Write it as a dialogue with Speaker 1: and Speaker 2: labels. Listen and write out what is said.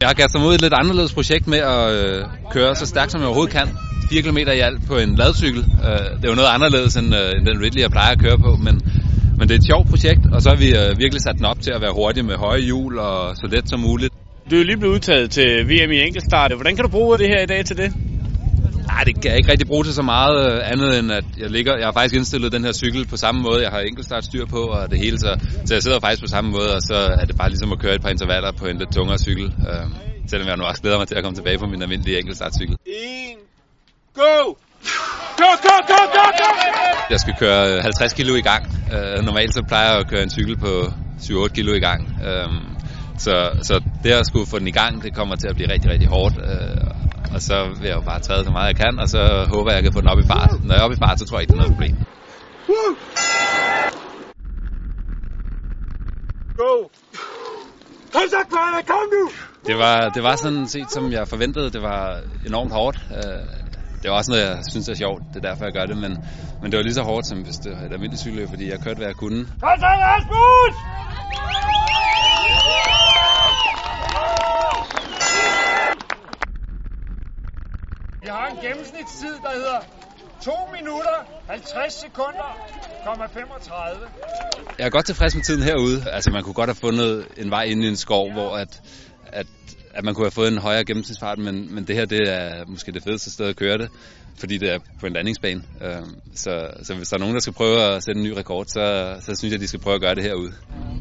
Speaker 1: Jeg har kastet mig ud i et lidt anderledes projekt med at øh, køre så stærkt som jeg overhovedet kan. 4 km i alt på en ladcykel. Øh, det er jo noget anderledes end, øh, end den Ridley, jeg plejer at køre på, men, men det er et sjovt projekt, og så har vi øh, virkelig sat den op til at være hurtig med høje hjul og så let som muligt.
Speaker 2: Du er lige blevet udtaget til VM i enkeltstart. Hvordan kan du bruge det her i dag til det?
Speaker 1: Nej, det kan jeg ikke rigtig bruge til så meget øh, andet end, at jeg ligger, jeg har faktisk indstillet den her cykel på samme måde. Jeg har enkeltstart styr på og det hele, så, så jeg sidder faktisk på samme måde, og så er det bare ligesom at køre et par intervaller på en lidt tungere cykel. Øh, selvom jeg nu også glæder mig til at komme tilbage på min almindelige enkeltstartcykel.
Speaker 2: 1, go! Go, go, go, go, go!
Speaker 1: Jeg skal køre 50 kilo i gang. Øh, normalt så plejer jeg at køre en cykel på 7-8 kilo i gang. Øh, så, så det at skulle få den i gang, det kommer til at blive rigtig, rigtig hårdt. Øh, og så vil jeg jo bare træde så meget jeg kan, og så håber jeg, jeg kan få den op i fart. Når jeg er oppe i fart, så tror jeg ikke, det er noget problem.
Speaker 2: Go! Kom så, Kvarne, kom nu!
Speaker 1: Det var, det var sådan set, som jeg forventede. Det var enormt hårdt. Øh, det var også noget, jeg synes er sjovt. Det er derfor, jeg gør det. Men, men det var lige så hårdt, som hvis det var et almindeligt cykelløb, fordi jeg kørte, hvad jeg kunne.
Speaker 2: Kom så, Rasmus!
Speaker 3: Vi har en gennemsnitstid, der hedder 2 minutter, 50 sekunder, 35.
Speaker 1: Jeg er godt tilfreds med tiden herude. Altså, man kunne godt have fundet en vej ind i en skov, hvor at, at, at man kunne have fået en højere gennemsnitsfart, men, men det her det er måske det fedeste sted at køre det, fordi det er på en landingsbane. Så, så hvis der er nogen, der skal prøve at sætte en ny rekord, så, så synes jeg, de skal prøve at gøre det herude.